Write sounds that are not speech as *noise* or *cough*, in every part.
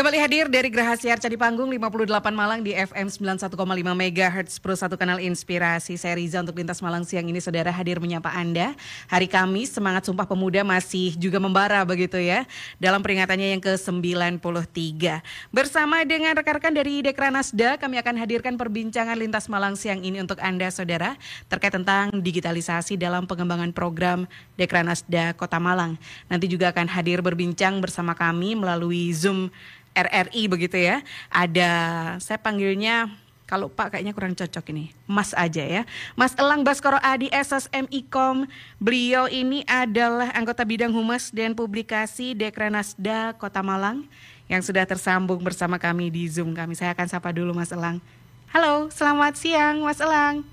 Kembali hadir dari Graha Siar Candi Panggung 58 Malang di FM 91,5 MHz Pro 1 Kanal Inspirasi. Saya Riza untuk Lintas Malang siang ini saudara hadir menyapa Anda. Hari Kamis semangat Sumpah Pemuda masih juga membara begitu ya. Dalam peringatannya yang ke-93. Bersama dengan rekan-rekan dari Dekranasda kami akan hadirkan perbincangan Lintas Malang siang ini untuk Anda saudara. Terkait tentang digitalisasi dalam pengembangan program Dekranasda Kota Malang. Nanti juga akan hadir berbincang bersama kami melalui Zoom RRI begitu ya. Ada saya panggilnya kalau Pak kayaknya kurang cocok ini. Mas aja ya. Mas Elang Baskoro Adi SSMIKOM. Beliau ini adalah anggota bidang humas dan publikasi Dekranasda Kota Malang yang sudah tersambung bersama kami di Zoom kami. Saya akan sapa dulu Mas Elang. Halo, selamat siang Mas Elang.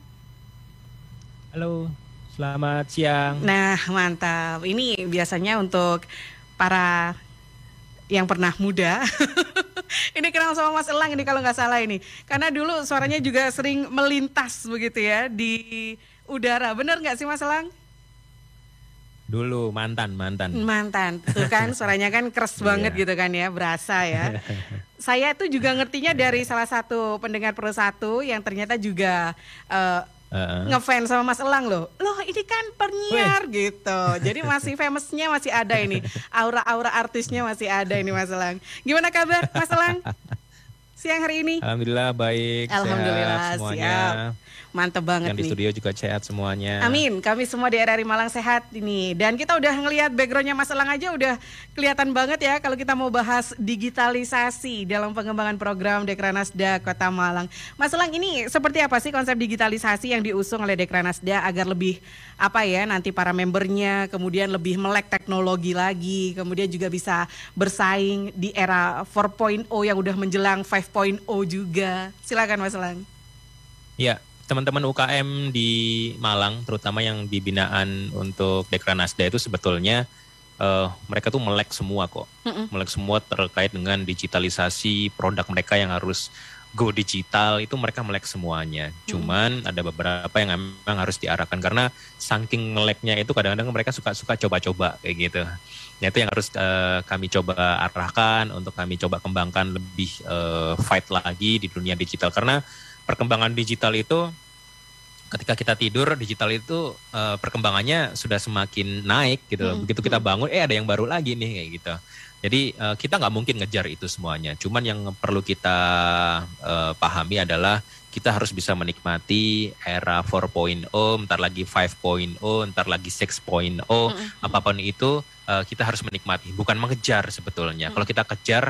Halo, selamat siang. Nah, mantap. Ini biasanya untuk para yang pernah muda. *laughs* ini kenal sama Mas Elang ini kalau nggak salah ini. Karena dulu suaranya juga sering melintas begitu ya di udara. Benar nggak sih Mas Elang? Dulu mantan, mantan. Mantan, tuh kan suaranya kan keras banget iya. gitu kan ya, berasa ya. *laughs* Saya tuh juga ngertinya dari salah satu pendengar Pro satu yang ternyata juga uh, Uh-uh. ngefans sama Mas Elang loh. Loh ini kan penyiar Wih. gitu. Jadi masih famousnya masih ada ini. Aura-aura artisnya masih ada ini Mas Elang. Gimana kabar Mas Elang? *laughs* Siang hari ini? Alhamdulillah baik. Alhamdulillah sehat semuanya. Siap. Mantep banget Yang di studio juga sehat semuanya. Amin. Kami semua di RRI Malang sehat ini. Dan kita udah ngelihat backgroundnya Mas Elang aja udah kelihatan banget ya kalau kita mau bahas digitalisasi dalam pengembangan program Dekranasda Kota Malang. Mas Elang ini seperti apa sih konsep digitalisasi yang diusung oleh Dekranasda agar lebih apa ya nanti para membernya kemudian lebih melek teknologi lagi, kemudian juga bisa bersaing di era 4.0 yang udah menjelang 5.0 juga. Silakan Mas Elang. Ya, teman-teman UKM di Malang, terutama yang di binaan untuk Dekranasda itu sebetulnya uh, mereka tuh melek semua kok, mm-hmm. melek semua terkait dengan digitalisasi produk mereka yang harus go digital itu mereka melek semuanya. Cuman ada beberapa yang memang harus diarahkan karena saking meleknya itu kadang-kadang mereka suka-suka coba-coba kayak gitu. Nah itu yang harus uh, kami coba arahkan untuk kami coba kembangkan lebih uh, fight lagi di dunia digital karena perkembangan digital itu ketika kita tidur digital itu uh, perkembangannya sudah semakin naik gitu Hmm. Begitu kita bangun eh ada yang baru lagi nih kayak gitu. Jadi uh, kita nggak mungkin ngejar itu semuanya. Cuman yang perlu kita uh, pahami adalah kita harus bisa menikmati era 4.0, ntar lagi 5.0, ntar lagi 6.0, hmm. apa pun itu uh, kita harus menikmati, bukan mengejar sebetulnya. Hmm. Kalau kita kejar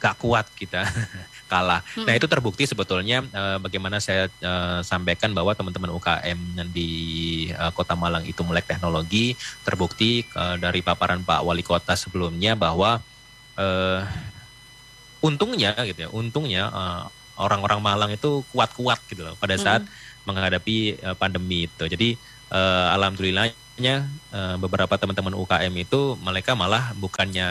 gak kuat kita. *laughs* kalah. Hmm. Nah itu terbukti sebetulnya uh, bagaimana saya uh, sampaikan bahwa teman-teman UKM di uh, Kota Malang itu melek teknologi terbukti uh, dari paparan Pak Wali Kota sebelumnya bahwa uh, untungnya gitu ya, untungnya orang orang-orang Malang itu kuat-kuat gitu loh pada saat hmm. menghadapi uh, pandemi itu. Jadi uh, alhamdulillahnya uh, beberapa teman-teman UKM itu mereka malah bukannya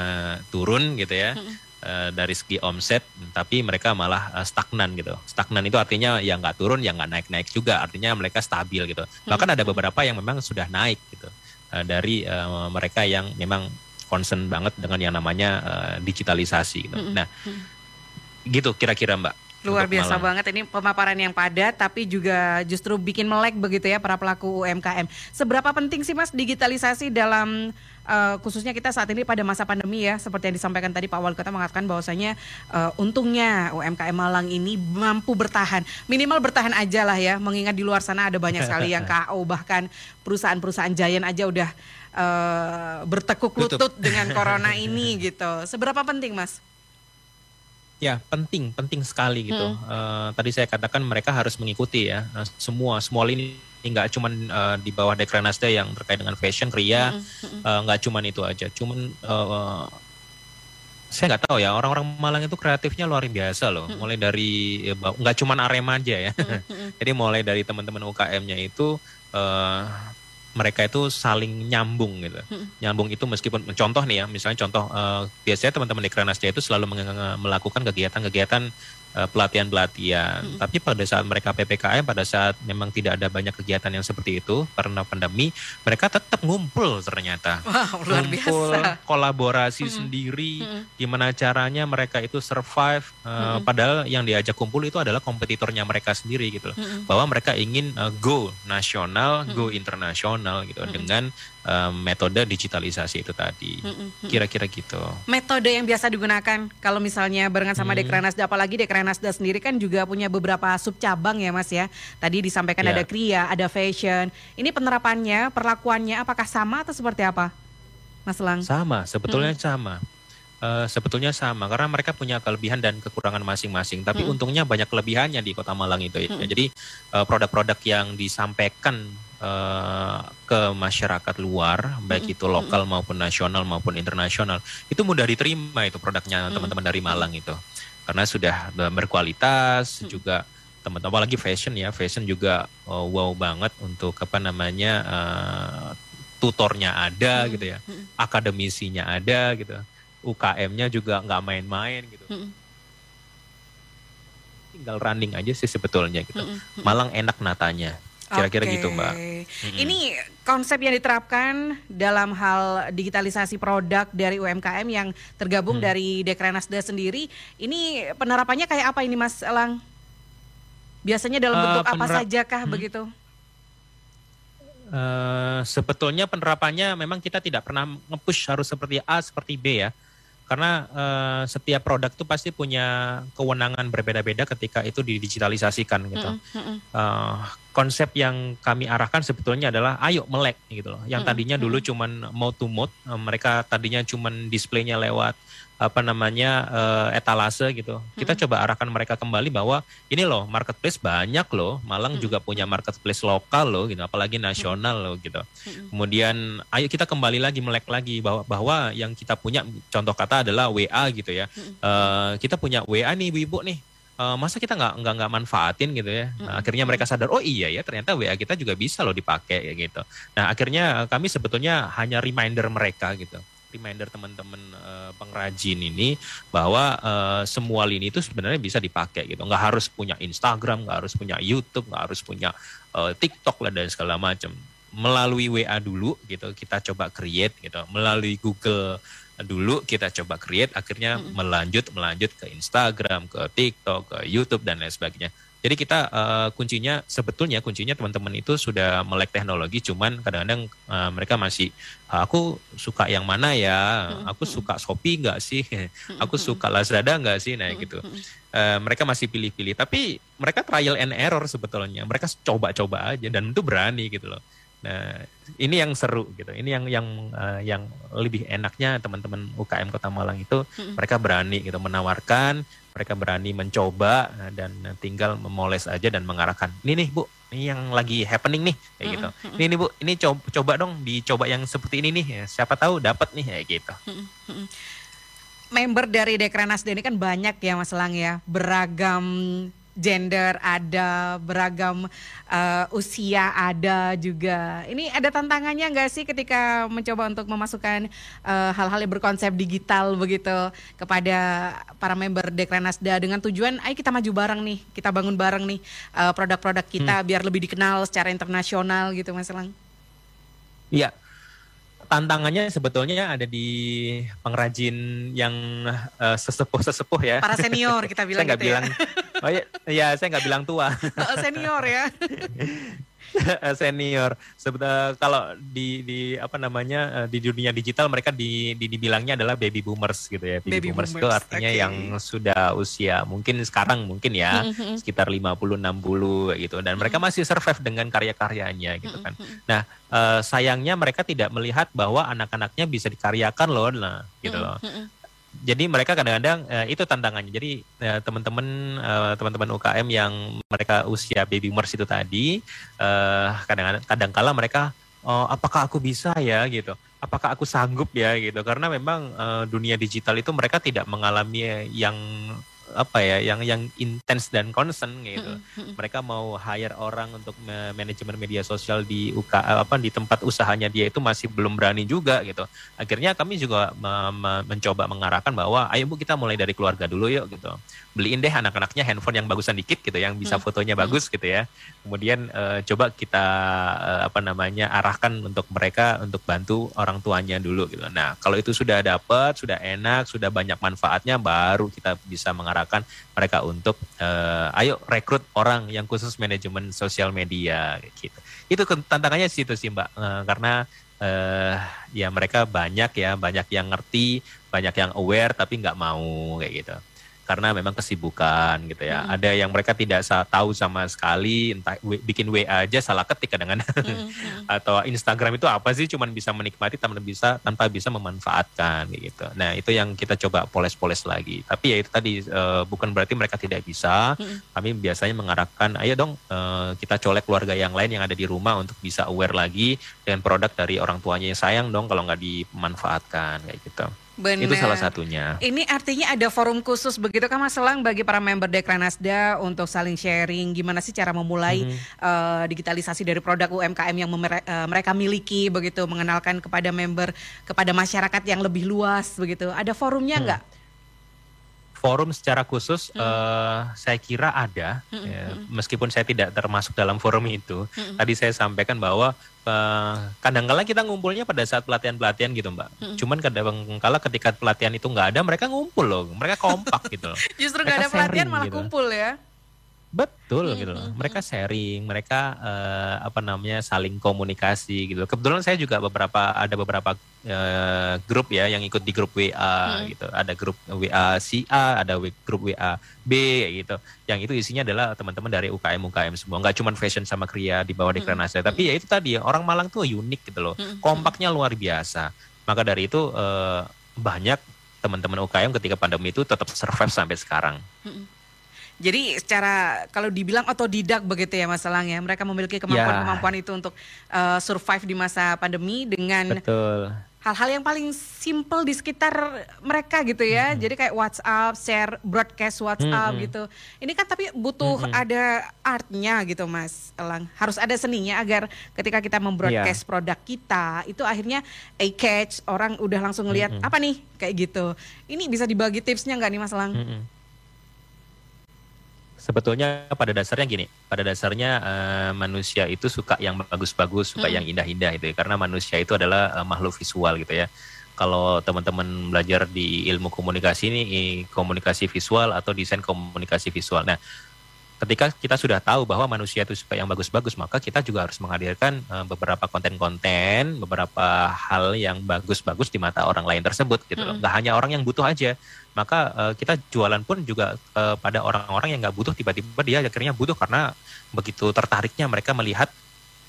turun gitu ya. Hmm Eh, dari segi omset, tapi mereka malah uh, stagnan gitu. Stagnan itu artinya yang nggak turun, yang nggak naik-naik juga, artinya mereka stabil gitu. Bahkan ada beberapa yang memang sudah naik gitu uh, dari uh, mereka yang memang concern banget dengan yang namanya uh, digitalisasi gitu. Nah, gitu kira-kira Mbak. Luar biasa malam. banget ini pemaparan yang padat tapi juga justru bikin melek begitu ya para pelaku UMKM. Seberapa penting sih Mas digitalisasi dalam uh, khususnya kita saat ini pada masa pandemi ya seperti yang disampaikan tadi Pak Wali Kota mengatakan bahwasanya uh, untungnya UMKM Malang ini mampu bertahan. Minimal bertahan aja lah ya mengingat di luar sana ada banyak sekali yang *laughs* KO bahkan perusahaan-perusahaan giant aja udah uh, bertekuk lutut dengan corona *laughs* ini gitu. Seberapa penting Mas? Ya penting, penting sekali gitu. Hmm. Uh, tadi saya katakan mereka harus mengikuti ya uh, semua small ini nggak cuma uh, di bawah Dekranasda yang terkait dengan fashion, kria, hmm. hmm. uh, nggak cuma itu aja. Cuman uh, saya nggak tahu ya orang-orang Malang itu kreatifnya luar biasa loh. Hmm. Mulai dari ya, nggak cuma Arema aja ya. Hmm. hmm. *laughs* Jadi mulai dari teman-teman UKM-nya itu uh, mereka itu saling nyambung gitu. Hmm. Nyambung itu meskipun contoh nih ya, misalnya contoh uh, biasanya teman-teman di Kranasda itu selalu melakukan kegiatan-kegiatan uh, pelatihan-pelatihan. Hmm. Tapi pada saat mereka PPKM, pada saat memang tidak ada banyak kegiatan yang seperti itu karena pandemi, mereka tetap ngumpul ternyata. Wow, luar ngumpul, biasa. kolaborasi hmm. sendiri, hmm. gimana caranya mereka itu survive. Uh, hmm. Padahal yang diajak kumpul itu adalah kompetitornya mereka sendiri gitu, hmm. bahwa mereka ingin uh, go nasional, hmm. go internasional gitu hmm. dengan uh, metode digitalisasi itu tadi. Kira-kira gitu. Metode yang biasa digunakan kalau misalnya barengan sama hmm. Dekranasda, apalagi Dekranasda sendiri kan juga punya beberapa sub cabang ya Mas ya. Tadi disampaikan yeah. ada kria, ada fashion. Ini penerapannya, perlakuannya apakah sama atau seperti apa? Mas Lang? Sama, sebetulnya hmm. sama. Uh, sebetulnya sama karena mereka punya kelebihan dan kekurangan masing-masing. Tapi hmm. untungnya banyak kelebihannya di Kota Malang itu. Ya. Hmm. Jadi uh, produk-produk yang disampaikan uh, ke masyarakat luar, baik itu lokal maupun nasional maupun internasional, itu mudah diterima itu produknya teman-teman dari Malang itu, karena sudah berkualitas juga teman-teman apalagi fashion ya, fashion juga uh, wow banget untuk apa namanya uh, tutornya ada gitu ya, akademisinya ada gitu UKM-nya juga nggak main-main gitu. Tinggal running aja sih sebetulnya gitu. Malang enak natanya. Kira-kira okay. gitu, Mbak. Mm-hmm. Ini konsep yang diterapkan dalam hal digitalisasi produk dari UMKM yang tergabung mm. dari Dekranasda sendiri. Ini penerapannya kayak apa ini, Mas Elang? Biasanya dalam uh, bentuk apa saja kah hmm. begitu? Uh, sebetulnya penerapannya memang kita tidak pernah nge-push harus seperti A, seperti B ya karena uh, setiap produk itu pasti punya kewenangan berbeda-beda ketika itu didigitalisasikan gitu. Mm -hmm. uh, konsep yang kami arahkan sebetulnya adalah ayo melek gitu loh. Yang tadinya dulu cuman mau to mode, uh, mereka tadinya cuman displaynya lewat apa namanya uh, etalase gitu. Kita hmm. coba arahkan mereka kembali bahwa ini loh marketplace banyak loh, Malang hmm. juga punya marketplace lokal loh gitu, apalagi nasional loh gitu. Hmm. Kemudian ayo kita kembali lagi melek lagi bahwa bahwa yang kita punya contoh kata adalah WA gitu ya. Hmm. Uh, kita punya WA nih Ibu nih. Uh, masa kita nggak nggak nggak manfaatin gitu ya nah, akhirnya mereka sadar oh iya ya ternyata WA kita juga bisa loh dipakai gitu nah akhirnya kami sebetulnya hanya reminder mereka gitu reminder teman-teman uh, pengrajin ini bahwa uh, semua lini itu sebenarnya bisa dipakai gitu. Nggak harus punya Instagram, nggak harus punya YouTube, nggak harus punya uh, TikTok lah dan segala macam. Melalui WA dulu gitu kita coba create gitu. Melalui Google dulu kita coba create akhirnya mm -hmm. melanjut melanjut ke Instagram, ke TikTok, ke YouTube dan lain sebagainya. Jadi kita uh, kuncinya sebetulnya kuncinya teman-teman itu sudah melek teknologi, cuman kadang-kadang uh, mereka masih aku suka yang mana ya, aku suka Shopee nggak sih, aku suka Lazada nggak sih, nah gitu. Uh, mereka masih pilih-pilih, tapi mereka trial and error sebetulnya, mereka coba-coba aja dan itu berani gitu loh. Nah, ini yang seru gitu. Ini yang yang uh, yang lebih enaknya teman-teman UKM Kota Malang itu mereka berani gitu menawarkan mereka berani mencoba eh, dan tinggal memoles aja dan mengarahkan. Ini nih bu ini yang lagi happening nih kayak gitu. Ini nih bu ini coba, coba dong dicoba yang seperti ini nih ya, siapa tahu dapat nih kayak gitu. Member dari Dekranasda ini kan banyak ya Mas Lang ya. Beragam gender ada, beragam uh, usia ada juga. Ini ada tantangannya nggak sih ketika mencoba untuk memasukkan eh, hal-hal uh, yang berkonsep digital begitu kepada para member Dekranasda dengan tujuan, ayo kita maju bareng nih, kita bangun bareng nih uh, produk-produk kita hmm. biar lebih dikenal secara internasional gitu Mas Lang. Iya, tantangannya sebetulnya ada di pengrajin yang uh, sesepuh-sesepuh ya. Para senior *laughs* kita bilang saya gitu ya. Oh ya, ya saya nggak bilang tua. Oh, senior ya. *laughs* senior. Sebetulnya kalau di di apa namanya eh, di dunia digital mereka di, di dibilangnya adalah baby boomers gitu ya. Baby, baby boomers, boomers itu artinya okay. yang sudah usia mungkin sekarang mungkin ya sekitar 50 60 gitu dan mereka masih survive dengan karya-karyanya gitu kan. Nah, uh, sayangnya mereka tidak melihat bahwa anak-anaknya bisa dikaryakan loh nah gitu loh jadi mereka kadang-kadang uh, itu tantangannya. Jadi uh, teman-teman uh, teman-teman UKM yang mereka usia baby boomers itu tadi uh, kadang-kadang kadang-kala mereka oh, apakah aku bisa ya gitu. Apakah aku sanggup ya gitu. Karena memang uh, dunia digital itu mereka tidak mengalami yang apa ya yang yang intens dan concern gitu. Mereka mau hire orang untuk manajemen media sosial di UK apa di tempat usahanya dia itu masih belum berani juga gitu. Akhirnya kami juga me me mencoba mengarahkan bahwa ayo Bu kita mulai dari keluarga dulu yuk gitu. Beliin deh anak-anaknya handphone yang bagusan dikit gitu yang bisa mm. fotonya bagus gitu ya. Kemudian uh, coba kita uh, apa namanya arahkan untuk mereka untuk bantu orang tuanya dulu gitu. Nah, kalau itu sudah dapat, sudah enak, sudah banyak manfaatnya baru kita bisa mengarahkan menggerakkan mereka untuk uh, ayo rekrut orang yang khusus manajemen sosial media gitu. Itu tantangannya situ sih Mbak uh, karena uh, ya mereka banyak ya banyak yang ngerti, banyak yang aware tapi nggak mau kayak gitu karena memang kesibukan gitu ya. Mm. Ada yang mereka tidak tahu sama sekali, entah bikin WA aja salah ketik kadang-kadang. Mm. *laughs* Atau Instagram itu apa sih? Cuman bisa menikmati tanpa bisa tanpa bisa memanfaatkan gitu. Nah itu yang kita coba poles-poles lagi. Tapi ya itu tadi uh, bukan berarti mereka tidak bisa. Mm. Kami biasanya mengarahkan, ayo dong uh, kita colek keluarga yang lain yang ada di rumah untuk bisa aware lagi dengan produk dari orang tuanya yang sayang dong kalau nggak dimanfaatkan kayak gitu. Benar. Itu salah satunya. Ini artinya ada forum khusus begitu kan Mas Selang bagi para member Dekranasda untuk saling sharing gimana sih cara memulai hmm. uh, digitalisasi dari produk UMKM yang uh, mereka miliki begitu mengenalkan kepada member kepada masyarakat yang lebih luas begitu. Ada forumnya enggak? Hmm forum secara khusus hmm. uh, saya kira ada hmm. ya, meskipun saya tidak termasuk dalam forum itu hmm. tadi saya sampaikan bahwa uh, kadang-kala kita ngumpulnya pada saat pelatihan-pelatihan gitu mbak hmm. cuman kadang-kala ketika pelatihan itu nggak ada mereka ngumpul loh mereka kompak gitu loh *laughs* justru nggak ada pelatihan malah gitu. kumpul ya Betul hmm, gitu loh. Hmm, mereka hmm. sharing, mereka uh, apa namanya saling komunikasi gitu. Kebetulan saya juga beberapa ada beberapa uh, grup ya yang ikut di grup WA hmm. gitu. Ada grup WA si A, ada grup WA B gitu. Yang itu isinya adalah teman-teman dari UKM UKM semua. Nggak cuma fashion sama kria di bawah Dekranasda, hmm. tapi ya itu tadi orang Malang tuh unik gitu loh. Kompaknya luar biasa. Maka dari itu uh, banyak teman-teman UKM ketika pandemi itu tetap survive sampai sekarang. Hmm jadi secara kalau dibilang otodidak begitu ya Mas Elang ya, mereka memiliki kemampuan-kemampuan ya. itu untuk uh, survive di masa pandemi dengan Betul hal-hal yang paling simple di sekitar mereka gitu ya. Hmm. Jadi kayak WhatsApp, share broadcast WhatsApp hmm. gitu. Ini kan tapi butuh hmm. ada artnya gitu Mas Elang. Harus ada seninya agar ketika kita membroadcast yeah. produk kita itu akhirnya a catch orang udah langsung lihat hmm. apa nih kayak gitu. Ini bisa dibagi tipsnya nggak nih Mas Elang? Hmm sebetulnya pada dasarnya gini, pada dasarnya uh, manusia itu suka yang bagus-bagus, suka hmm. yang indah-indah itu ya, karena manusia itu adalah uh, makhluk visual gitu ya. Kalau teman-teman belajar di ilmu komunikasi ini komunikasi visual atau desain komunikasi visual. Nah, ketika kita sudah tahu bahwa manusia itu suka yang bagus-bagus, maka kita juga harus menghadirkan uh, beberapa konten-konten, beberapa hal yang bagus-bagus di mata orang lain tersebut gitu loh. Gak hanya orang yang butuh aja, maka uh, kita jualan pun juga uh, pada orang-orang yang nggak butuh tiba-tiba dia akhirnya butuh karena begitu tertariknya mereka melihat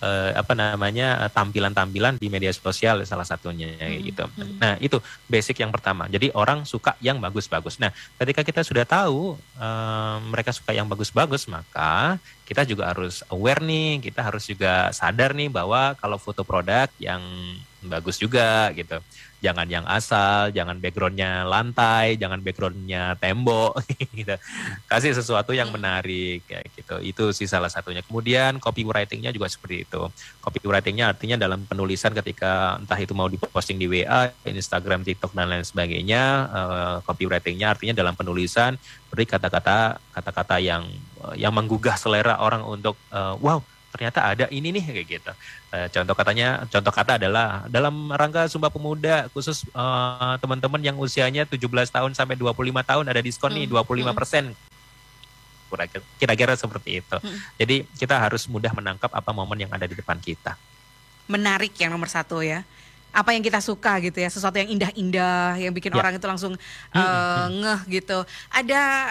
uh, apa namanya tampilan-tampilan di media sosial salah satunya hmm. gitu. Hmm. Nah itu basic yang pertama. Jadi orang suka yang bagus-bagus. Nah ketika kita sudah tahu uh, mereka suka yang bagus-bagus maka kita juga harus aware nih. Kita harus juga sadar nih bahwa kalau foto produk yang bagus juga gitu jangan yang asal, jangan backgroundnya lantai, jangan backgroundnya tembok, *laughs* gitu. Kasih sesuatu yang menarik, kayak gitu. Itu sih salah satunya. Kemudian copywritingnya juga seperti itu. Copywritingnya artinya dalam penulisan ketika entah itu mau diposting di WA, Instagram, TikTok dan lain sebagainya, uh, copywritingnya artinya dalam penulisan beri kata-kata kata-kata yang yang menggugah selera orang untuk uh, wow ternyata ada ini nih kayak gitu. Uh, contoh katanya, contoh kata adalah dalam rangka Sumpah Pemuda khusus uh, teman-teman yang usianya 17 tahun sampai 25 tahun ada diskon hmm. nih 25 persen. Kira-kira seperti itu. Hmm. Jadi kita harus mudah menangkap apa momen yang ada di depan kita. Menarik yang nomor satu ya apa yang kita suka gitu ya sesuatu yang indah-indah yang bikin ya. orang itu langsung uh, hmm. ngeh gitu ada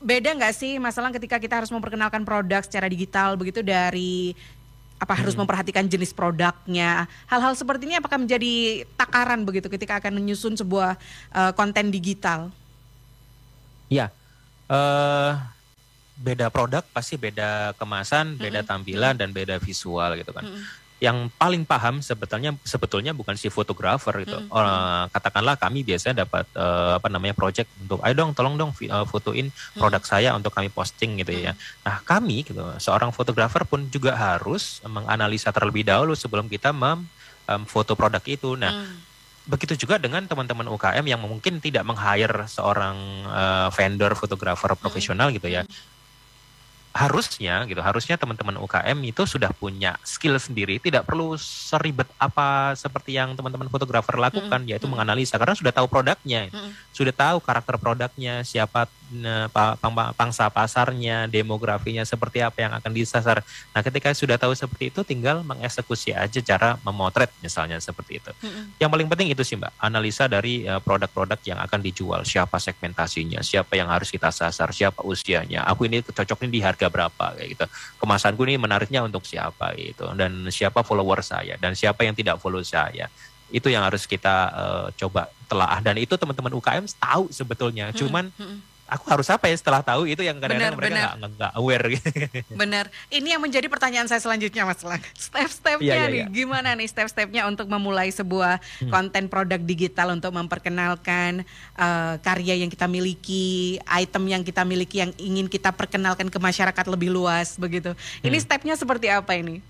beda nggak sih masalah ketika kita harus memperkenalkan produk secara digital begitu dari apa harus hmm. memperhatikan jenis produknya hal-hal seperti ini apakah menjadi takaran begitu ketika akan menyusun sebuah uh, konten digital? Ya, uh, beda produk pasti beda kemasan, beda hmm. tampilan dan beda visual gitu kan. Hmm. Yang paling paham sebetulnya sebetulnya bukan si fotografer itu. Mm -hmm. uh, katakanlah kami biasanya dapat uh, apa namanya project untuk ayo dong tolong dong uh, fotoin mm. produk saya untuk kami posting gitu mm. ya. Nah, kami gitu seorang fotografer pun juga harus menganalisa terlebih dahulu sebelum kita mem um, foto produk itu. Nah, mm begitu juga dengan teman-teman UKM yang mungkin tidak meng-hire seorang uh, vendor fotografer profesional gitu ya harusnya gitu harusnya teman-teman UKM itu sudah punya skill sendiri tidak perlu seribet apa seperti yang teman-teman fotografer lakukan mm -hmm. yaitu menganalisa karena sudah tahu produknya mm -hmm. sudah tahu karakter produknya siapa pangsa pasarnya, demografinya seperti apa yang akan disasar. Nah, ketika sudah tahu seperti itu, tinggal mengeksekusi aja cara memotret misalnya seperti itu. Mm-hmm. Yang paling penting itu sih Mbak, analisa dari uh, produk-produk yang akan dijual, siapa segmentasinya, siapa yang harus kita sasar, siapa usianya. Aku ini cocoknya di harga berapa kayak gitu. Kemasanku ini menariknya untuk siapa gitu dan siapa follower saya dan siapa yang tidak follow saya itu yang harus kita uh, coba telaah dan itu teman-teman UKM tahu sebetulnya. Hmm, Cuman hmm aku harus apa ya setelah tahu itu yang kadang-kadang mereka nggak aware gitu. *laughs* Benar. Ini yang menjadi pertanyaan saya selanjutnya Mas Lang. Step-stepnya ya, ya, nih, ya. gimana nih step-stepnya untuk memulai sebuah hmm. konten produk digital untuk memperkenalkan uh, karya yang kita miliki, item yang kita miliki yang ingin kita perkenalkan ke masyarakat lebih luas begitu. Ini hmm. stepnya seperti apa ini?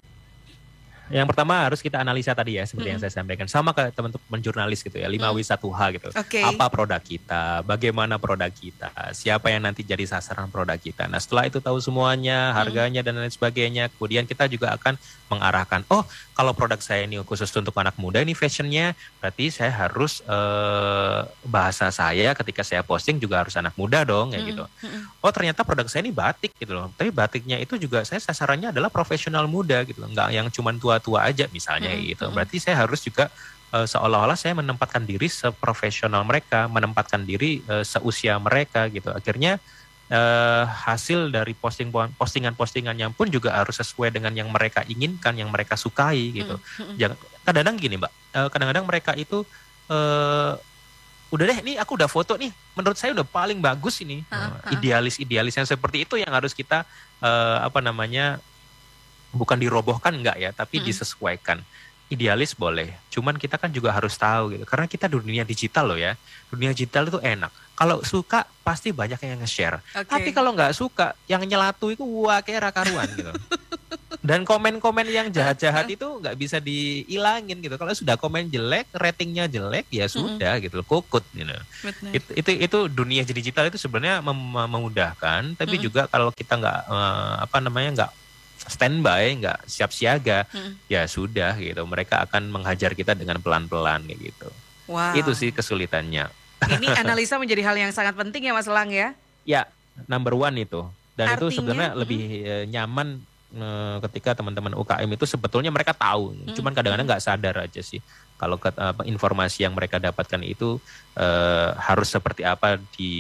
Yang pertama harus kita analisa tadi ya seperti hmm. yang saya sampaikan. Sama ke teman-teman jurnalis gitu ya, 5W1H gitu. Okay. Apa produk kita, bagaimana produk kita, siapa yang nanti jadi sasaran produk kita. Nah, setelah itu tahu semuanya, harganya dan lain sebagainya, kemudian kita juga akan mengarahkan, oh, kalau produk saya ini khusus untuk anak muda ini fashionnya, berarti saya harus eh, bahasa saya ketika saya posting juga harus anak muda dong kayak gitu. Oh, ternyata produk saya ini batik gitu loh. Tapi batiknya itu juga saya sasarannya adalah profesional muda gitu loh. Enggak yang cuma tua tua aja misalnya hmm. gitu. Berarti saya harus juga uh, seolah-olah saya menempatkan diri seprofesional mereka, menempatkan diri uh, seusia mereka gitu. Akhirnya uh, hasil dari posting postingan-postingannya pun juga harus sesuai dengan yang mereka inginkan, yang mereka sukai gitu. Jangan kadang-kadang gini, Mbak. Uh, kadang-kadang mereka itu uh, udah deh ini aku udah foto nih menurut saya udah paling bagus ini idealis idealis yang seperti itu yang harus kita uh, apa namanya bukan dirobohkan enggak ya, tapi hmm. disesuaikan. Idealis boleh, cuman kita kan juga harus tahu gitu. Karena kita dunia digital loh ya. Dunia digital itu enak. Kalau suka pasti banyak yang nge-share. Okay. Tapi kalau nggak suka, yang nyelatu itu wah kayak rakaruan gitu. Dan komen-komen yang jahat-jahat itu nggak bisa dihilangin gitu. Kalau sudah komen jelek, ratingnya jelek ya sudah mm -hmm. gitu, kukut gitu. Itu, itu itu dunia digital itu sebenarnya mem memudahkan, tapi mm -hmm. juga kalau kita nggak uh, apa namanya nggak standby, nggak siap siaga, hmm. ya sudah gitu. Mereka akan menghajar kita dengan pelan-pelan gitu. Wow. Itu sih kesulitannya. Ini analisa menjadi hal yang sangat penting ya Mas Lang ya? Ya, number one itu. Dan Artinya, itu sebenarnya hmm. lebih uh, nyaman uh, ketika teman-teman UKM itu sebetulnya mereka tahu, hmm. cuman kadang-kadang nggak sadar aja sih kalau ke, uh, informasi yang mereka dapatkan itu uh, harus seperti apa di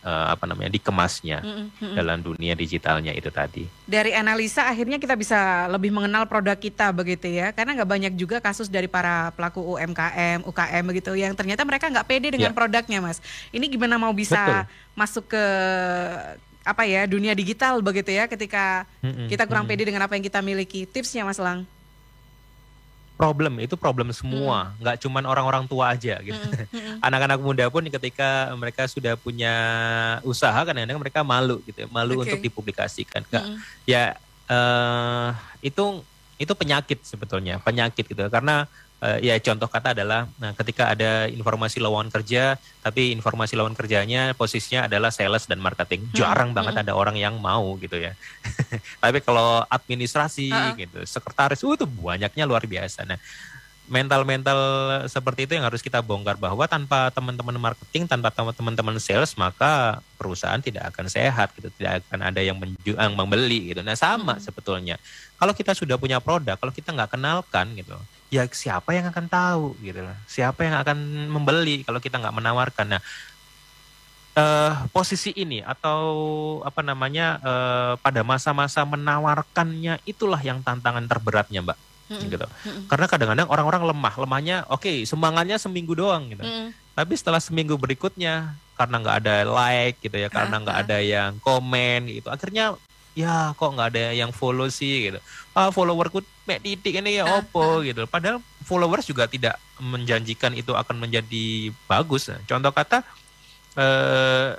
uh, apa namanya dikemasnya mm -hmm. dalam dunia digitalnya itu tadi. Dari analisa akhirnya kita bisa lebih mengenal produk kita begitu ya, karena nggak banyak juga kasus dari para pelaku UMKM, UKM begitu yang ternyata mereka nggak pede dengan ya. produknya, mas. Ini gimana mau bisa Betul. masuk ke apa ya dunia digital begitu ya ketika mm -hmm. kita kurang pede dengan apa yang kita miliki. Tipsnya, Mas Lang? Problem itu problem semua hmm. nggak cuman orang-orang tua aja gitu. Hmm. *laughs* anak-anak muda pun ketika mereka sudah punya usaha kadang-kadang mereka malu gitu ya, malu okay. untuk dipublikasikan nggak hmm. ya uh, itu itu penyakit sebetulnya penyakit gitu karena uh, ya contoh kata adalah nah ketika ada informasi lowongan kerja tapi informasi lowongan kerjanya posisinya adalah sales dan marketing hmm. jarang hmm. banget ada orang yang mau gitu ya *laughs* tapi kalau administrasi uh -uh. gitu sekretaris uh, itu banyaknya luar biasa nah mental-mental seperti itu yang harus kita bongkar bahwa tanpa teman-teman marketing, tanpa teman-teman sales, maka perusahaan tidak akan sehat gitu, tidak akan ada yang menjual, membeli gitu. Nah sama hmm. sebetulnya. Kalau kita sudah punya produk, kalau kita nggak kenalkan gitu, ya siapa yang akan tahu gitu loh. Siapa yang akan membeli kalau kita nggak menawarkan. Nah, uh, posisi ini atau apa namanya uh, pada masa-masa menawarkannya itulah yang tantangan terberatnya, Mbak. Mm -hmm. gitu. Mm -hmm. Karena kadang-kadang orang-orang lemah, lemahnya oke okay, semangatnya seminggu doang gitu. Mm -hmm. Tapi setelah seminggu berikutnya karena nggak ada like gitu ya, karena nggak ada yang komen gitu, akhirnya ya kok nggak ada yang follow sih gitu ah followerku mek titik ini ya opo gitu padahal followers juga tidak menjanjikan itu akan menjadi bagus contoh kata eh,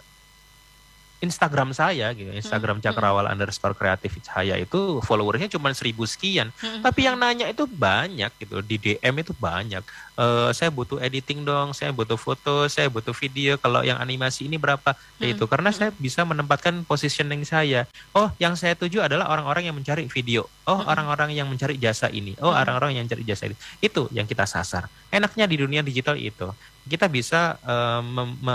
Instagram saya gitu, Instagram hmm, Cakrawala hmm. underscore kreatif saya itu followersnya cuma seribu sekian, hmm, tapi yang nanya itu banyak gitu, di DM itu banyak. Uh, saya butuh editing dong, saya butuh foto, saya butuh video. Kalau yang animasi ini berapa? Ya itu karena saya bisa menempatkan positioning saya. Oh, yang saya tuju adalah orang-orang yang mencari video. Oh, orang-orang yang mencari jasa ini. Oh, orang-orang yang mencari jasa ini. Itu yang kita sasar. Enaknya di dunia digital itu kita bisa uh,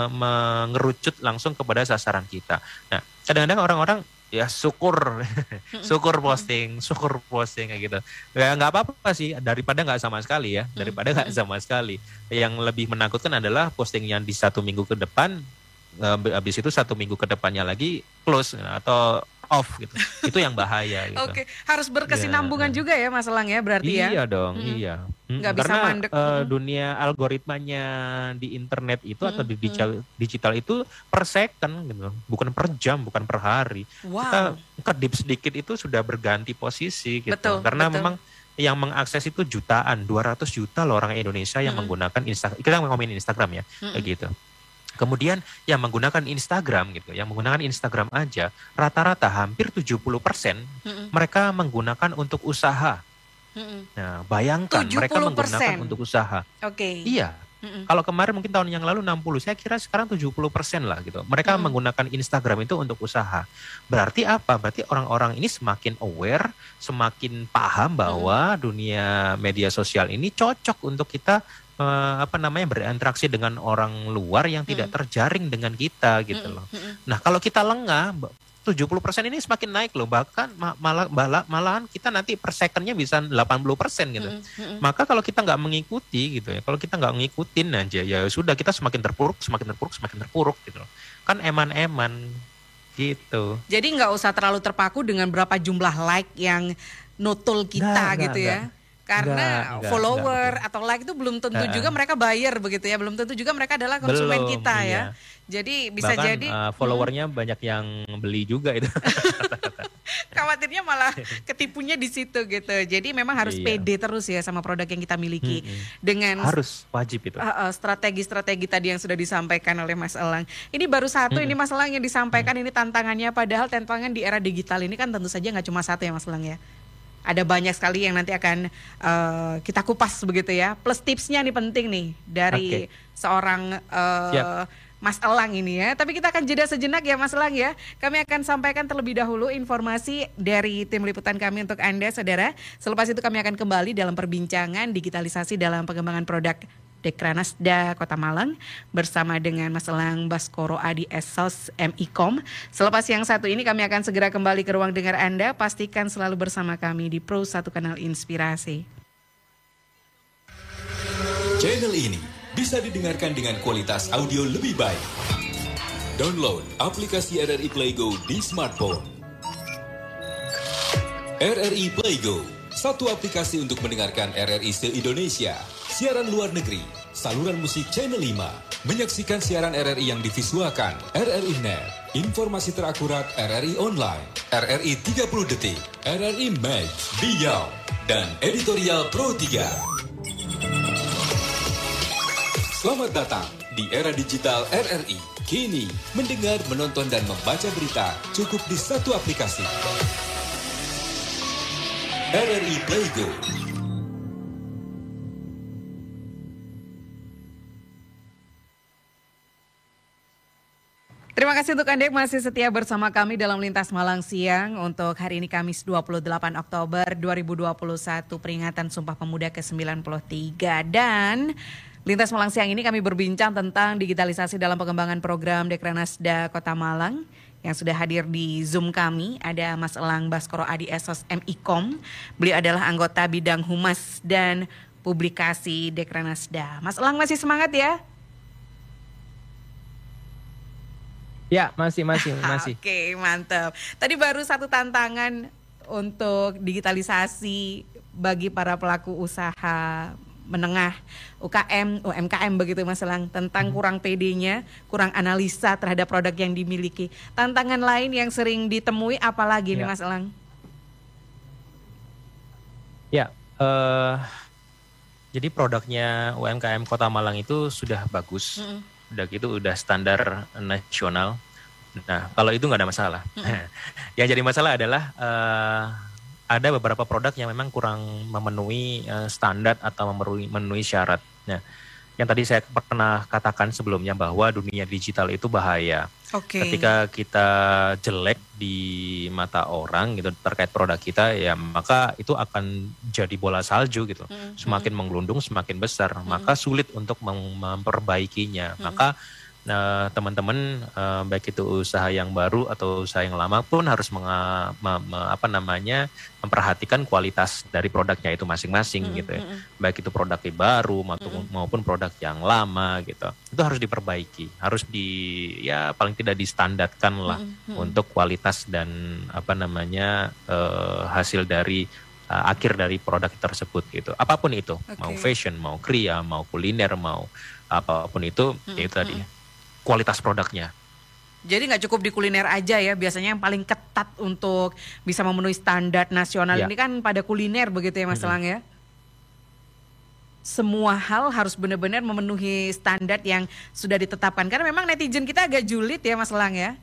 mengerucut langsung kepada sasaran kita. Nah, kadang-kadang orang-orang ya syukur *laughs* syukur posting syukur posting kayak gitu ya nggak apa-apa sih daripada nggak sama sekali ya daripada nggak sama sekali yang lebih menakutkan adalah posting yang di satu minggu ke depan habis itu satu minggu ke depannya lagi close atau off gitu. Itu yang bahaya gitu. Oke, okay. harus berkesinambungan ya. juga ya Mas Elang ya berarti iya ya. Iya dong, hmm. iya. Hmm. Nggak bisa Karena mandek. Uh, dunia algoritmanya di internet itu hmm. atau di digital, digital itu per second gitu. Bukan per jam, bukan per hari. Wow. Kita kedip sedikit itu sudah berganti posisi gitu. Betul, Karena betul. memang yang mengakses itu jutaan, 200 juta loh orang Indonesia yang hmm. menggunakan Instagram. Kita ngomongin Instagram ya, hmm. kayak gitu. Kemudian yang menggunakan Instagram gitu, yang menggunakan Instagram aja rata-rata hampir 70% persen mm mereka menggunakan untuk usaha. Mm Nah, bayangkan mereka menggunakan untuk usaha. Oke. Okay. Iya. Mm-mm. Kalau kemarin mungkin tahun yang lalu 60, saya kira sekarang 70% lah gitu. Mereka mm menggunakan Instagram itu untuk usaha. Berarti apa? Berarti orang-orang ini semakin aware, semakin paham bahwa mm dunia media sosial ini cocok untuk kita uh, apa namanya berinteraksi dengan orang luar yang tidak hmm. terjaring dengan kita gitu hmm, loh. Hmm. Nah, kalau kita lengah 70% ini semakin naik loh bahkan malah malah malahan kita nanti per secondnya bisa 80% gitu. Mm -hmm. Maka kalau kita nggak mengikuti gitu ya, kalau kita nggak ngikutin aja ya sudah kita semakin terpuruk, semakin terpuruk, semakin terpuruk gitu loh. Kan eman-eman gitu. Jadi nggak usah terlalu terpaku dengan berapa jumlah like yang nutul kita nah, gitu nah, ya. Nah karena enggak, follower enggak, atau like itu belum tentu uh, juga mereka bayar begitu ya belum tentu juga mereka adalah konsumen belum, kita ya. iya. ya jadi bisa Bahkan, jadi uh, followernya hmm. banyak yang beli juga itu *laughs* khawatirnya malah ketipunya di situ gitu jadi memang harus iya. pede terus ya sama produk yang kita miliki hmm, hmm. dengan harus wajib itu uh, uh, strategi-strategi tadi yang sudah disampaikan oleh Mas Elang ini baru satu hmm. ini Mas Elang yang disampaikan hmm. ini tantangannya padahal tantangan di era digital ini kan tentu saja nggak cuma satu ya Mas Elang ya ada banyak sekali yang nanti akan uh, kita kupas begitu ya. Plus tipsnya nih penting nih dari okay. seorang uh, Mas Elang ini ya. Tapi kita akan jeda sejenak ya Mas Elang ya. Kami akan sampaikan terlebih dahulu informasi dari tim liputan kami untuk Anda saudara. Selepas itu kami akan kembali dalam perbincangan digitalisasi dalam pengembangan produk Dekranasda Kota Malang bersama dengan Mas Elang Baskoro Adi Esos MIKOM. Selepas yang satu ini kami akan segera kembali ke ruang dengar Anda. Pastikan selalu bersama kami di Pro 1 Kanal Inspirasi. Channel ini bisa didengarkan dengan kualitas audio lebih baik. Download aplikasi RRI Playgo di smartphone. RRI Playgo, satu aplikasi untuk mendengarkan RRI se-Indonesia siaran luar negeri, saluran musik Channel 5, menyaksikan siaran RRI yang divisualkan, RRI Net, informasi terakurat RRI Online, RRI 30 Detik, RRI Match, Beyond, dan Editorial Pro 3. Selamat datang di era digital RRI. Kini, mendengar, menonton, dan membaca berita cukup di satu aplikasi. RRI Playgo Terima kasih untuk Anda yang masih setia bersama kami dalam Lintas Malang Siang untuk hari ini Kamis 28 Oktober 2021 peringatan Sumpah Pemuda ke-93 dan Lintas Malang Siang ini kami berbincang tentang digitalisasi dalam pengembangan program Dekranasda Kota Malang yang sudah hadir di Zoom kami ada Mas Elang Baskoro Adi Esos MIKOM. Beliau adalah anggota bidang humas dan publikasi Dekranasda. Mas Elang masih semangat ya? Ya, masih masih *laughs* masih. Oke, mantap. Tadi baru satu tantangan untuk digitalisasi bagi para pelaku usaha menengah UKM, UMKM begitu Mas Elang tentang hmm. kurang PD-nya, kurang analisa terhadap produk yang dimiliki. Tantangan lain yang sering ditemui apalagi ya. nih Mas Elang? Ya, uh, jadi produknya UMKM Kota Malang itu sudah bagus, mm -hmm. Udah gitu udah standar nasional. Nah, kalau itu nggak ada masalah. Mm -hmm. *laughs* yang jadi masalah adalah uh, ada beberapa produk yang memang kurang memenuhi uh, standar atau memenuhi, memenuhi syarat. Nah, yang tadi saya pernah katakan sebelumnya bahwa dunia digital itu bahaya. Okay. Ketika kita jelek di mata orang gitu terkait produk kita, ya maka itu akan jadi bola salju gitu. Mm -hmm. Semakin menggelundung, semakin besar, mm -hmm. maka sulit untuk memperbaikinya. Mm -hmm. Maka Nah, teman-teman uh, baik itu usaha yang baru atau usaha yang lama pun harus menga, me, me, apa namanya memperhatikan kualitas dari produknya itu masing-masing mm -hmm. gitu ya. Baik itu produk yang baru maupun, mm -hmm. maupun produk yang lama gitu. Itu harus diperbaiki, harus di ya paling tidak distandarkan lah mm -hmm. untuk kualitas dan apa namanya uh, hasil dari uh, akhir dari produk tersebut gitu. Apa pun itu, okay. mau fashion, mau kria, mau kuliner, mau apa pun itu, mm -hmm. itu tadi kualitas produknya. Jadi nggak cukup di kuliner aja ya, biasanya yang paling ketat untuk bisa memenuhi standar nasional ya. ini kan pada kuliner begitu ya Mas hmm. Lang ya? Semua hal harus benar-benar memenuhi standar yang sudah ditetapkan. Karena memang netizen kita agak julid ya Mas Lang ya?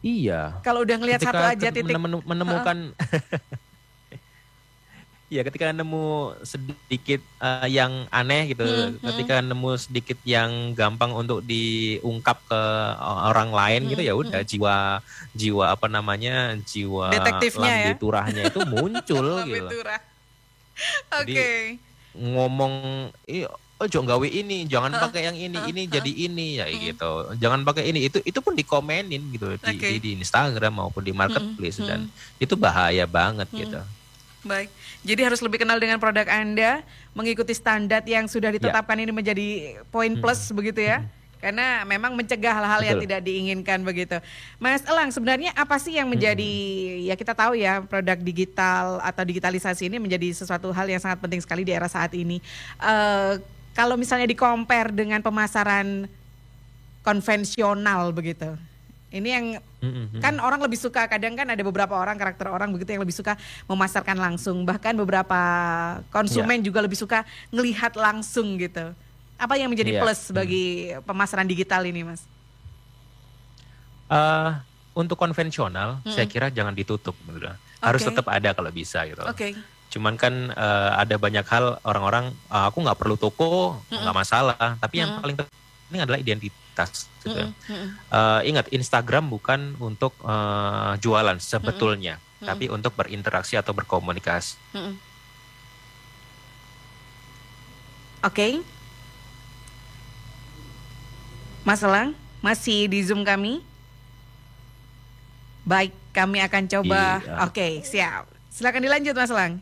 Iya. Kalau udah ngelihat satu aja titik menemukan Iya, ketika nemu sedikit uh, yang aneh gitu, hmm, hmm. ketika nemu sedikit yang gampang untuk diungkap ke orang lain hmm, gitu ya udah hmm. jiwa jiwa apa namanya jiwa detektifnya ya. turahnya itu muncul *laughs* gitu. Oke. Okay. ngomong oh jangan gawe ini, jangan pakai yang ini, ini jadi ini ya gitu. Jangan pakai ini, itu itu pun dikomenin gitu okay. di, di Instagram maupun di marketplace hmm, dan itu bahaya banget hmm. gitu. Baik. Jadi harus lebih kenal dengan produk Anda, mengikuti standar yang sudah ditetapkan ya. ini menjadi poin hmm. plus hmm. begitu ya. Hmm. Karena memang mencegah hal-hal yang tidak diinginkan begitu. Mas Elang, sebenarnya apa sih yang menjadi hmm. ya kita tahu ya produk digital atau digitalisasi ini menjadi sesuatu hal yang sangat penting sekali di era saat ini. Uh, kalau misalnya di compare dengan pemasaran konvensional begitu. Ini yang mm-hmm. kan orang lebih suka kadang kan ada beberapa orang karakter orang begitu yang lebih suka memasarkan langsung bahkan beberapa konsumen yeah. juga lebih suka ngelihat langsung gitu. Apa yang menjadi yeah. plus bagi mm. pemasaran digital ini, Mas? Uh, untuk konvensional, mm-hmm. saya kira jangan ditutup, okay. harus tetap ada kalau bisa gitu. Oke. Okay. Cuman kan uh, ada banyak hal orang-orang uh, aku nggak perlu toko, nggak mm-hmm. masalah. Tapi yang mm-hmm. paling penting adalah identitas komunitas gitu. Mm -hmm. uh, ingat Instagram bukan untuk uh, jualan sebetulnya, mm -hmm. tapi untuk berinteraksi atau berkomunikasi. Mm -hmm. Oke. Okay. Mas Elang, masih di Zoom kami? Baik, kami akan coba. Iya. Oke, okay, siap. Silakan dilanjut Mas Elang.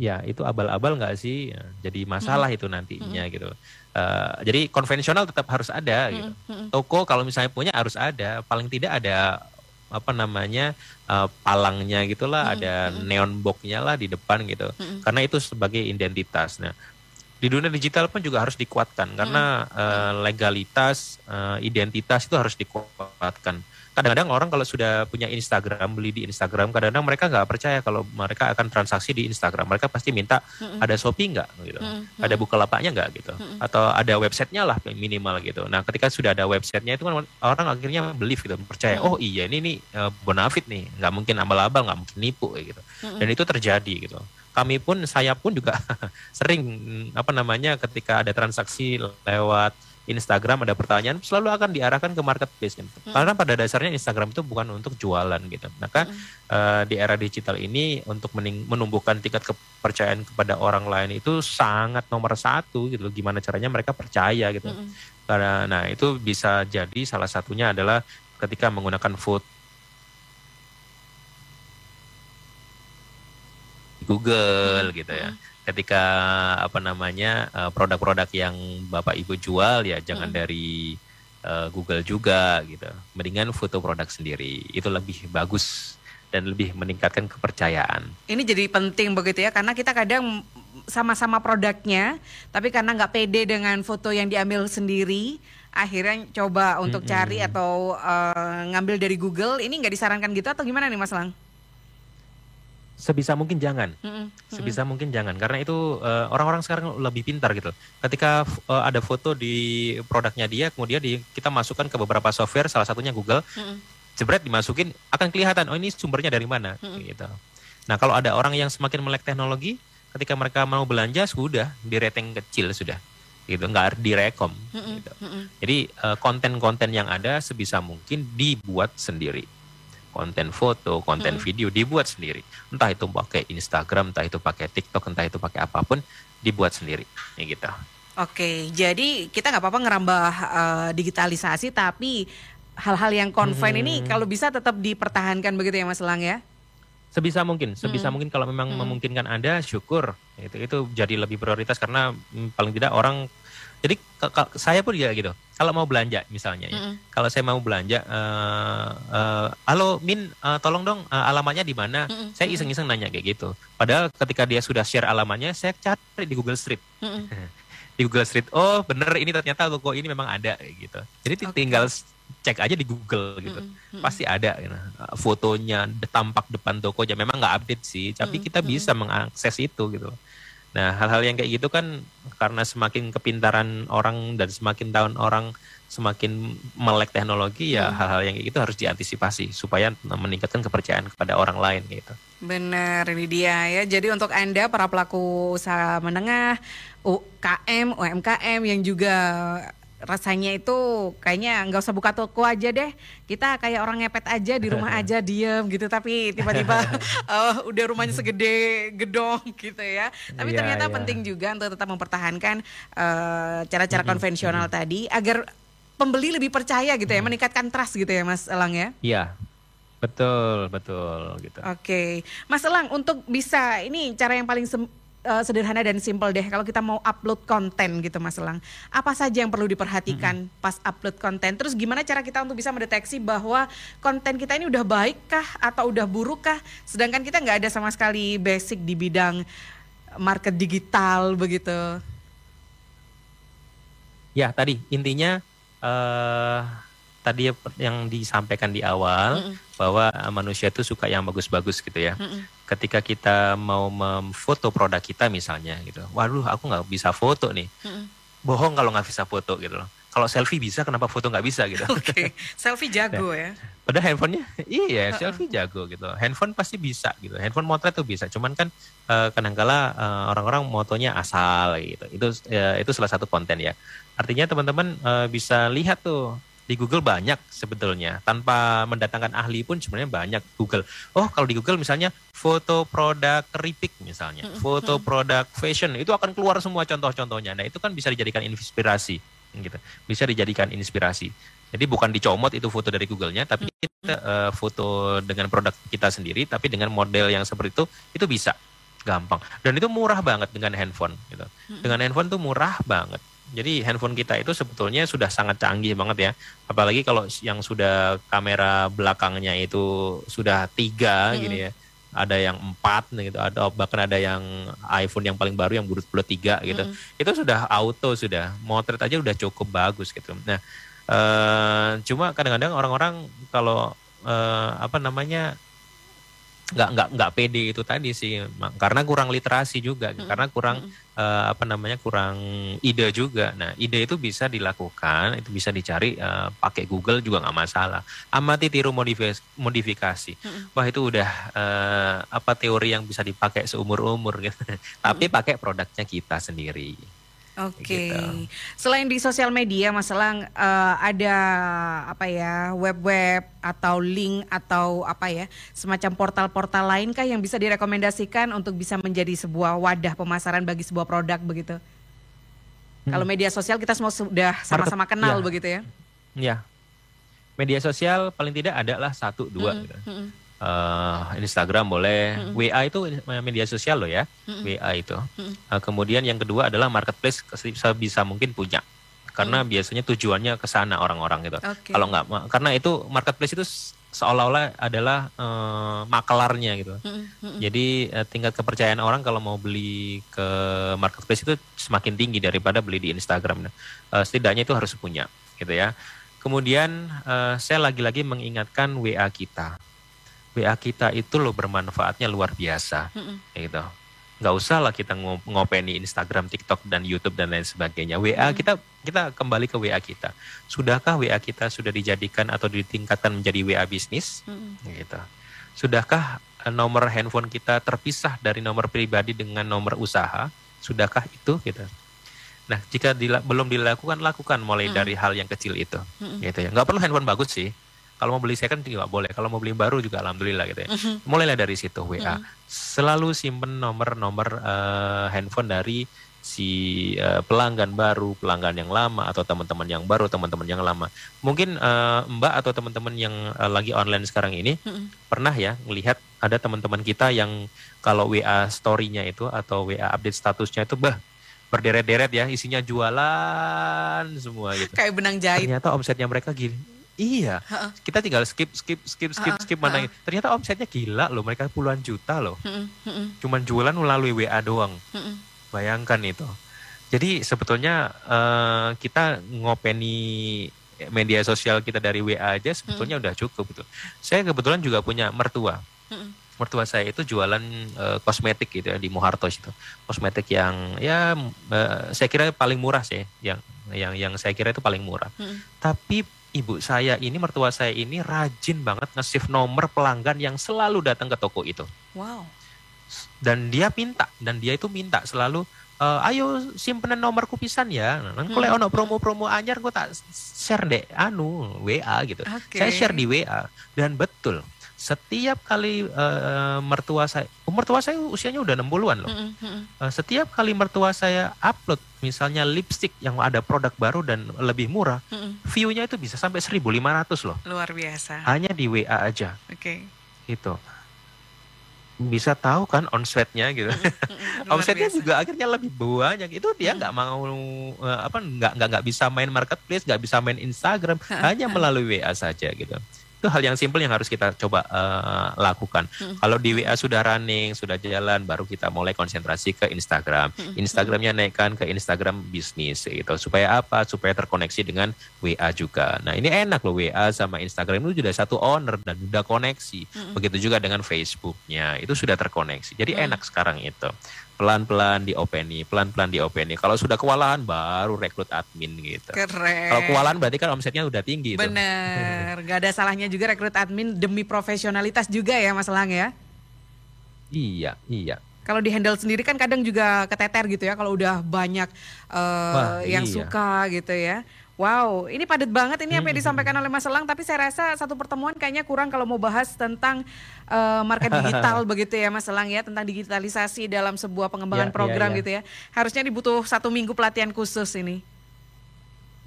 Ya, itu abal-abal nggak sih? Jadi masalah hmm. itu nantinya hmm. gitu. Uh, jadi konvensional tetap harus ada hmm, gitu. Hmm. Toko kalau misalnya punya harus ada, paling tidak ada apa namanya uh, palangnya gitulah, hmm. ada neon boxnya lah di depan gitu. Hmm. Karena itu sebagai identitas. Nah, di dunia digital pun juga harus dikuatkan karena hmm. uh, legalitas, uh, identitas itu harus dikuatkan kadang-kadang orang kalau sudah punya Instagram beli di Instagram kadang-kadang mereka nggak percaya kalau mereka akan transaksi di Instagram mereka pasti minta mm-hmm. ada Shopee nggak gitu mm-hmm. ada Bukalamaknya nggak gitu mm-hmm. atau ada websitenya lah minimal gitu nah ketika sudah ada websitenya itu kan orang akhirnya beli gitu percaya mm-hmm. oh iya ini nih uh, bonafit nih nggak mungkin abal-abal nggak mungkin nipu gitu mm-hmm. dan itu terjadi gitu kami pun saya pun juga *laughs* sering apa namanya ketika ada transaksi lewat Instagram ada pertanyaan selalu akan diarahkan ke marketplace gitu. Hmm. Karena pada dasarnya Instagram itu bukan untuk jualan gitu. Maka hmm. uh, di era digital ini untuk menumbuhkan tingkat kepercayaan kepada orang lain itu sangat nomor satu gitu. Gimana caranya mereka percaya gitu. Hmm. Karena nah itu bisa jadi salah satunya adalah ketika menggunakan food Google hmm. gitu ya. Hmm ketika apa namanya eh, produk-produk yang bapak ibu jual ya jangan hmm. dari uh, Google juga gitu mendingan foto produk sendiri itu lebih bagus dan lebih meningkatkan kepercayaan ini jadi penting begitu ya karena kita kadang sama-sama produknya, tapi karena nggak pede dengan foto yang diambil sendiri, akhirnya coba untuk mm -hmm. cari atau uh, ngambil dari Google. Ini nggak disarankan gitu atau gimana nih Mas Lang? Sebisa mungkin jangan, mm-hmm. sebisa mungkin jangan, karena itu uh, orang-orang sekarang lebih pintar gitu. Ketika uh, ada foto di produknya dia, kemudian di, kita masukkan ke beberapa software, salah satunya Google, mm-hmm. jebret dimasukin, akan kelihatan, oh ini sumbernya dari mana, mm-hmm. gitu. Nah kalau ada orang yang semakin melek teknologi, ketika mereka mau belanja sudah di rating kecil sudah, gitu, nggak direkom. Mm-hmm. Gitu. Mm-hmm. Jadi uh, konten-konten yang ada sebisa mungkin dibuat sendiri konten foto, konten hmm. video dibuat sendiri. Entah itu pakai Instagram, entah itu pakai TikTok, entah itu pakai apa pun, dibuat sendiri. Ini gitu. Oke, jadi kita nggak apa-apa ngerambah uh, digitalisasi, tapi hal-hal yang konven hmm. ini kalau bisa tetap dipertahankan begitu ya Mas Lang ya? Sebisa mungkin, sebisa hmm. mungkin kalau memang hmm. memungkinkan Anda, syukur. Itu itu jadi lebih prioritas karena hmm, paling tidak orang jadi saya pun juga gitu. Kalau mau belanja misalnya, mm -hmm. ya, kalau saya mau belanja, uh, uh, halo Min, uh, tolong dong uh, alamatnya di mana? Mm -hmm. Saya iseng-iseng nanya kayak gitu. Padahal ketika dia sudah share alamatnya, saya cari di Google Street. Mm -hmm. *laughs* di Google Street, oh bener ini ternyata toko ini memang ada gitu. Jadi okay. tinggal cek aja di Google gitu, mm -hmm. pasti ada gitu. fotonya, tampak depan tokonya. Memang nggak update sih, tapi mm -hmm. kita bisa mengakses itu gitu. Nah, hal-hal yang kayak gitu kan karena semakin kepintaran orang dan semakin tahun orang semakin melek teknologi ya hmm. hal-hal yang kayak gitu harus diantisipasi supaya meningkatkan kepercayaan kepada orang lain gitu. Benar, ini dia ya. Jadi untuk Anda para pelaku usaha menengah, UKM, UMKM yang juga rasanya itu kayaknya nggak usah buka toko aja deh. Kita kayak orang ngepet aja di rumah *laughs* aja diem gitu. Tapi tiba-tiba uh, *laughs* udah rumahnya segede gedong *laughs* gitu ya. Tapi yeah, ternyata yeah. penting juga untuk tetap mempertahankan eh, cara-cara konvensional mm -hmm. tadi agar pembeli lebih percaya gitu ya meningkatkan trust gitu ya Mas Elang ya? Iya betul betul gitu. Oke. Okay. Mas Elang untuk bisa ini cara yang paling uh, sederhana dan simpel deh kalau kita mau upload konten gitu Mas Elang. Apa saja yang perlu diperhatikan hmm. pas upload konten? Terus gimana cara kita untuk bisa mendeteksi bahwa konten kita ini udah baik kah atau udah buruk kah? Sedangkan kita nggak ada sama sekali basic di bidang market digital begitu. Ya, tadi intinya uh, tadi yang disampaikan di awal mm -mm. bahwa manusia itu suka yang bagus-bagus gitu ya. Mm -mm ketika kita mau memfoto produk kita misalnya gitu, waduh aku nggak bisa foto nih, mm bohong kalau nggak bisa foto gitu loh. Kalau selfie bisa, kenapa foto nggak bisa gitu? *laughs* Oke, okay. selfie jago ya. Padahal handphonenya, iya selfie jago gitu. Handphone pasti bisa gitu. Handphone motret tuh bisa. Cuman kan uh, kadangkala uh, orang-orang motonya asal gitu. Itu uh, itu salah satu konten ya. Artinya teman-teman uh, bisa lihat tuh di Google banyak sebetulnya tanpa mendatangkan ahli pun sebenarnya banyak Google. Oh kalau di Google misalnya foto produk keripik misalnya, foto produk fashion itu akan keluar semua contoh-contohnya. Nah itu kan bisa dijadikan inspirasi, gitu. Bisa dijadikan inspirasi. Jadi bukan dicomot itu foto dari Google-nya, tapi kita uh, foto dengan produk kita sendiri, tapi dengan model yang seperti itu, itu bisa gampang. Dan itu murah banget dengan handphone. Gitu. Dengan handphone tuh murah banget jadi handphone kita itu sebetulnya sudah sangat canggih banget ya. Apalagi kalau yang sudah kamera belakangnya itu sudah tiga hmm. gini ya. Ada yang empat gitu, ada bahkan ada yang iPhone yang paling baru yang bulat-bulat tiga gitu. Hmm. Itu sudah auto sudah, motret aja udah cukup bagus gitu. Nah, uh, cuma kadang-kadang orang-orang kalau uh, apa namanya nggak nggak nggak pede itu tadi sih karena kurang literasi juga hmm. karena kurang hmm. uh, apa namanya kurang ide juga nah ide itu bisa dilakukan itu bisa dicari uh, pakai Google juga nggak masalah amati tiru modifikasi, modifikasi. Hmm. wah itu udah uh, apa teori yang bisa dipakai seumur umur gitu *laughs* tapi hmm. pakai produknya kita sendiri Oke. Okay. Gitu. Selain di sosial media, Mas Elang uh, ada apa ya web-web atau link atau apa ya semacam portal-portal lain kah yang bisa direkomendasikan untuk bisa menjadi sebuah wadah pemasaran bagi sebuah produk begitu? Hmm. Kalau media sosial kita semua sudah sama-sama kenal ya. begitu ya? Ya. Media sosial paling tidak ada lah satu dua. Hmm. Gitu. Hmm uh, Instagram boleh, mm -hmm. WA itu media sosial loh ya, mm -hmm. WA itu. Mm -hmm. uh, kemudian yang kedua adalah marketplace bisa bisa mungkin punya, karena mm -hmm. biasanya tujuannya ke sana orang-orang gitu. Okay. Kalau nggak, karena itu marketplace itu seolah-olah adalah uh, makelarnya gitu. Mm -hmm. Jadi uh, tingkat kepercayaan orang kalau mau beli ke marketplace itu semakin tinggi daripada beli di Instagram. Uh, setidaknya itu harus punya, gitu ya. Kemudian uh, saya lagi-lagi mengingatkan WA kita. WA kita itu loh bermanfaatnya luar biasa, mm -hmm. gitu nggak usah lah kita ngopeni Instagram, TikTok dan YouTube dan lain sebagainya. WA hmm. kita kita kembali ke WA kita. Sudahkah WA kita sudah dijadikan atau ditingkatkan menjadi WA bisnis? Hmm. Gitu. Sudahkah eh, nomor handphone kita terpisah dari nomor pribadi dengan nomor usaha? Sudahkah itu gitu? Nah, jika dila belum dilakukan, lakukan mulai hmm. dari hal yang kecil itu, hmm. gitu ya. Nggak perlu handphone bagus sih kalau mau beli second juga boleh. Kalau mau beli baru juga alhamdulillah gitu ya. Mm-hmm. Mulailah dari situ WA. Mm-hmm. Selalu simpen nomor-nomor uh, handphone dari si uh, pelanggan baru, pelanggan yang lama atau teman-teman yang baru, teman-teman yang lama. Mungkin uh, Mbak atau teman-teman yang uh, lagi online sekarang ini mm-hmm. pernah ya melihat ada teman-teman kita yang kalau WA story-nya itu atau WA update statusnya itu bah berderet-deret ya isinya jualan semua gitu. Kayak benang jahit. Ternyata omsetnya mereka gini Iya, uh-uh. kita tinggal skip, skip, skip, skip, uh-uh. skip mana. Uh-uh. Ternyata omsetnya gila loh, mereka puluhan juta loh. Uh-uh. Uh-uh. Cuman jualan melalui WA doang. Uh-uh. Bayangkan itu. Jadi sebetulnya uh, kita ngopeni media sosial kita dari WA aja sebetulnya uh-uh. udah cukup gitu. Saya kebetulan juga punya mertua. Uh-uh. Mertua saya itu jualan uh, kosmetik gitu ya di Muharto itu. Kosmetik yang ya uh, saya kira paling murah sih, yang yang yang saya kira itu paling murah. Uh-uh. Tapi ibu saya ini, mertua saya ini rajin banget nge-save nomor pelanggan yang selalu datang ke toko itu. Wow. Dan dia minta, dan dia itu minta selalu, e, ayo simpenan nomor kupisan ya. Nah, kalau hmm. ono promo-promo anyar gue tak share deh, anu WA gitu. Okay. Saya share di WA dan betul setiap kali uh, mertua saya, mertua saya usianya udah 60-an loh. Mm -hmm. uh, setiap kali mertua saya upload misalnya lipstick yang ada produk baru dan lebih murah, mm -hmm. view-nya itu bisa sampai 1.500 loh. Luar biasa. Hanya di WA aja. Oke. Okay. Itu. Bisa tahu kan omsetnya gitu. Mm -hmm. *laughs* omsetnya biasa. juga akhirnya lebih banyak. Itu dia nggak mm -hmm. mau uh, apa nggak nggak nggak bisa main marketplace, nggak bisa main Instagram, *laughs* hanya melalui WA saja gitu itu hal yang simpel yang harus kita coba uh, lakukan. Hmm. Kalau di WA sudah running, sudah jalan, baru kita mulai konsentrasi ke Instagram. Hmm. Instagramnya naikkan ke Instagram bisnis gitu. Supaya apa? Supaya terkoneksi dengan WA juga. Nah ini enak loh WA sama Instagram itu sudah satu owner dan sudah koneksi. Hmm. Begitu juga dengan Facebooknya itu sudah terkoneksi. Jadi hmm. enak sekarang itu pelan-pelan diopeni, pelan-pelan diopeni. Kalau sudah kewalahan baru rekrut admin gitu. Keren. Kalau kewalahan berarti kan omsetnya udah tinggi. Bener, gak ada salahnya juga rekrut admin demi profesionalitas juga ya Mas Lang ya. Iya, iya. Kalau di handle sendiri kan kadang juga keteter gitu ya kalau udah banyak uh, Wah, yang iya. suka gitu ya. Wow, ini padat banget ini apa yang hmm. disampaikan oleh Mas Elang, tapi saya rasa satu pertemuan kayaknya kurang kalau mau bahas tentang uh, market *laughs* digital begitu ya Mas Elang ya, tentang digitalisasi dalam sebuah pengembangan ya, program ya, ya. gitu ya. Harusnya dibutuh satu minggu pelatihan khusus ini.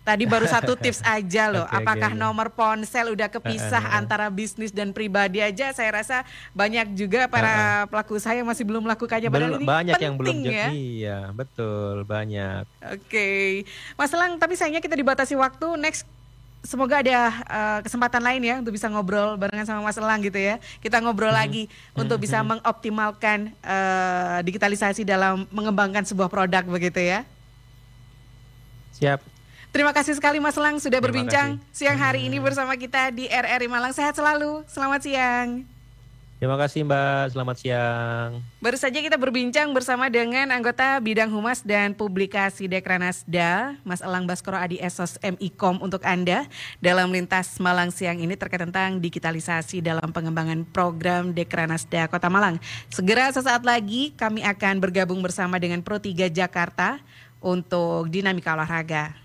Tadi baru satu tips aja loh. *laughs* okay, Apakah okay, nomor ponsel udah kepisah uh, uh, antara bisnis dan pribadi aja? Saya rasa banyak juga para uh, pelaku usaha yang masih belum melakukannya. Padahal ini banyak yang belum ya. Iya, betul, banyak. Oke. Okay. Mas Lang, tapi sayangnya kita dibatasi waktu. Next semoga ada uh, kesempatan lain ya untuk bisa ngobrol barengan sama Mas Elang gitu ya. Kita ngobrol hmm. lagi hmm. untuk bisa hmm. mengoptimalkan uh, digitalisasi dalam mengembangkan sebuah produk begitu ya. Siap. Terima kasih sekali Mas Lang sudah Terima berbincang kasih. siang hari ini bersama kita di RRI Malang. Sehat selalu. Selamat siang. Terima kasih Mbak, selamat siang. Baru saja kita berbincang bersama dengan anggota Bidang Humas dan Publikasi Dekranasda, Mas Elang Baskoro Adi Esos MIKOM untuk Anda dalam lintas Malang siang ini terkait tentang digitalisasi dalam pengembangan program Dekranasda Kota Malang. Segera sesaat lagi kami akan bergabung bersama dengan Pro 3 Jakarta untuk dinamika olahraga.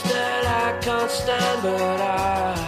that I can't stand, but I.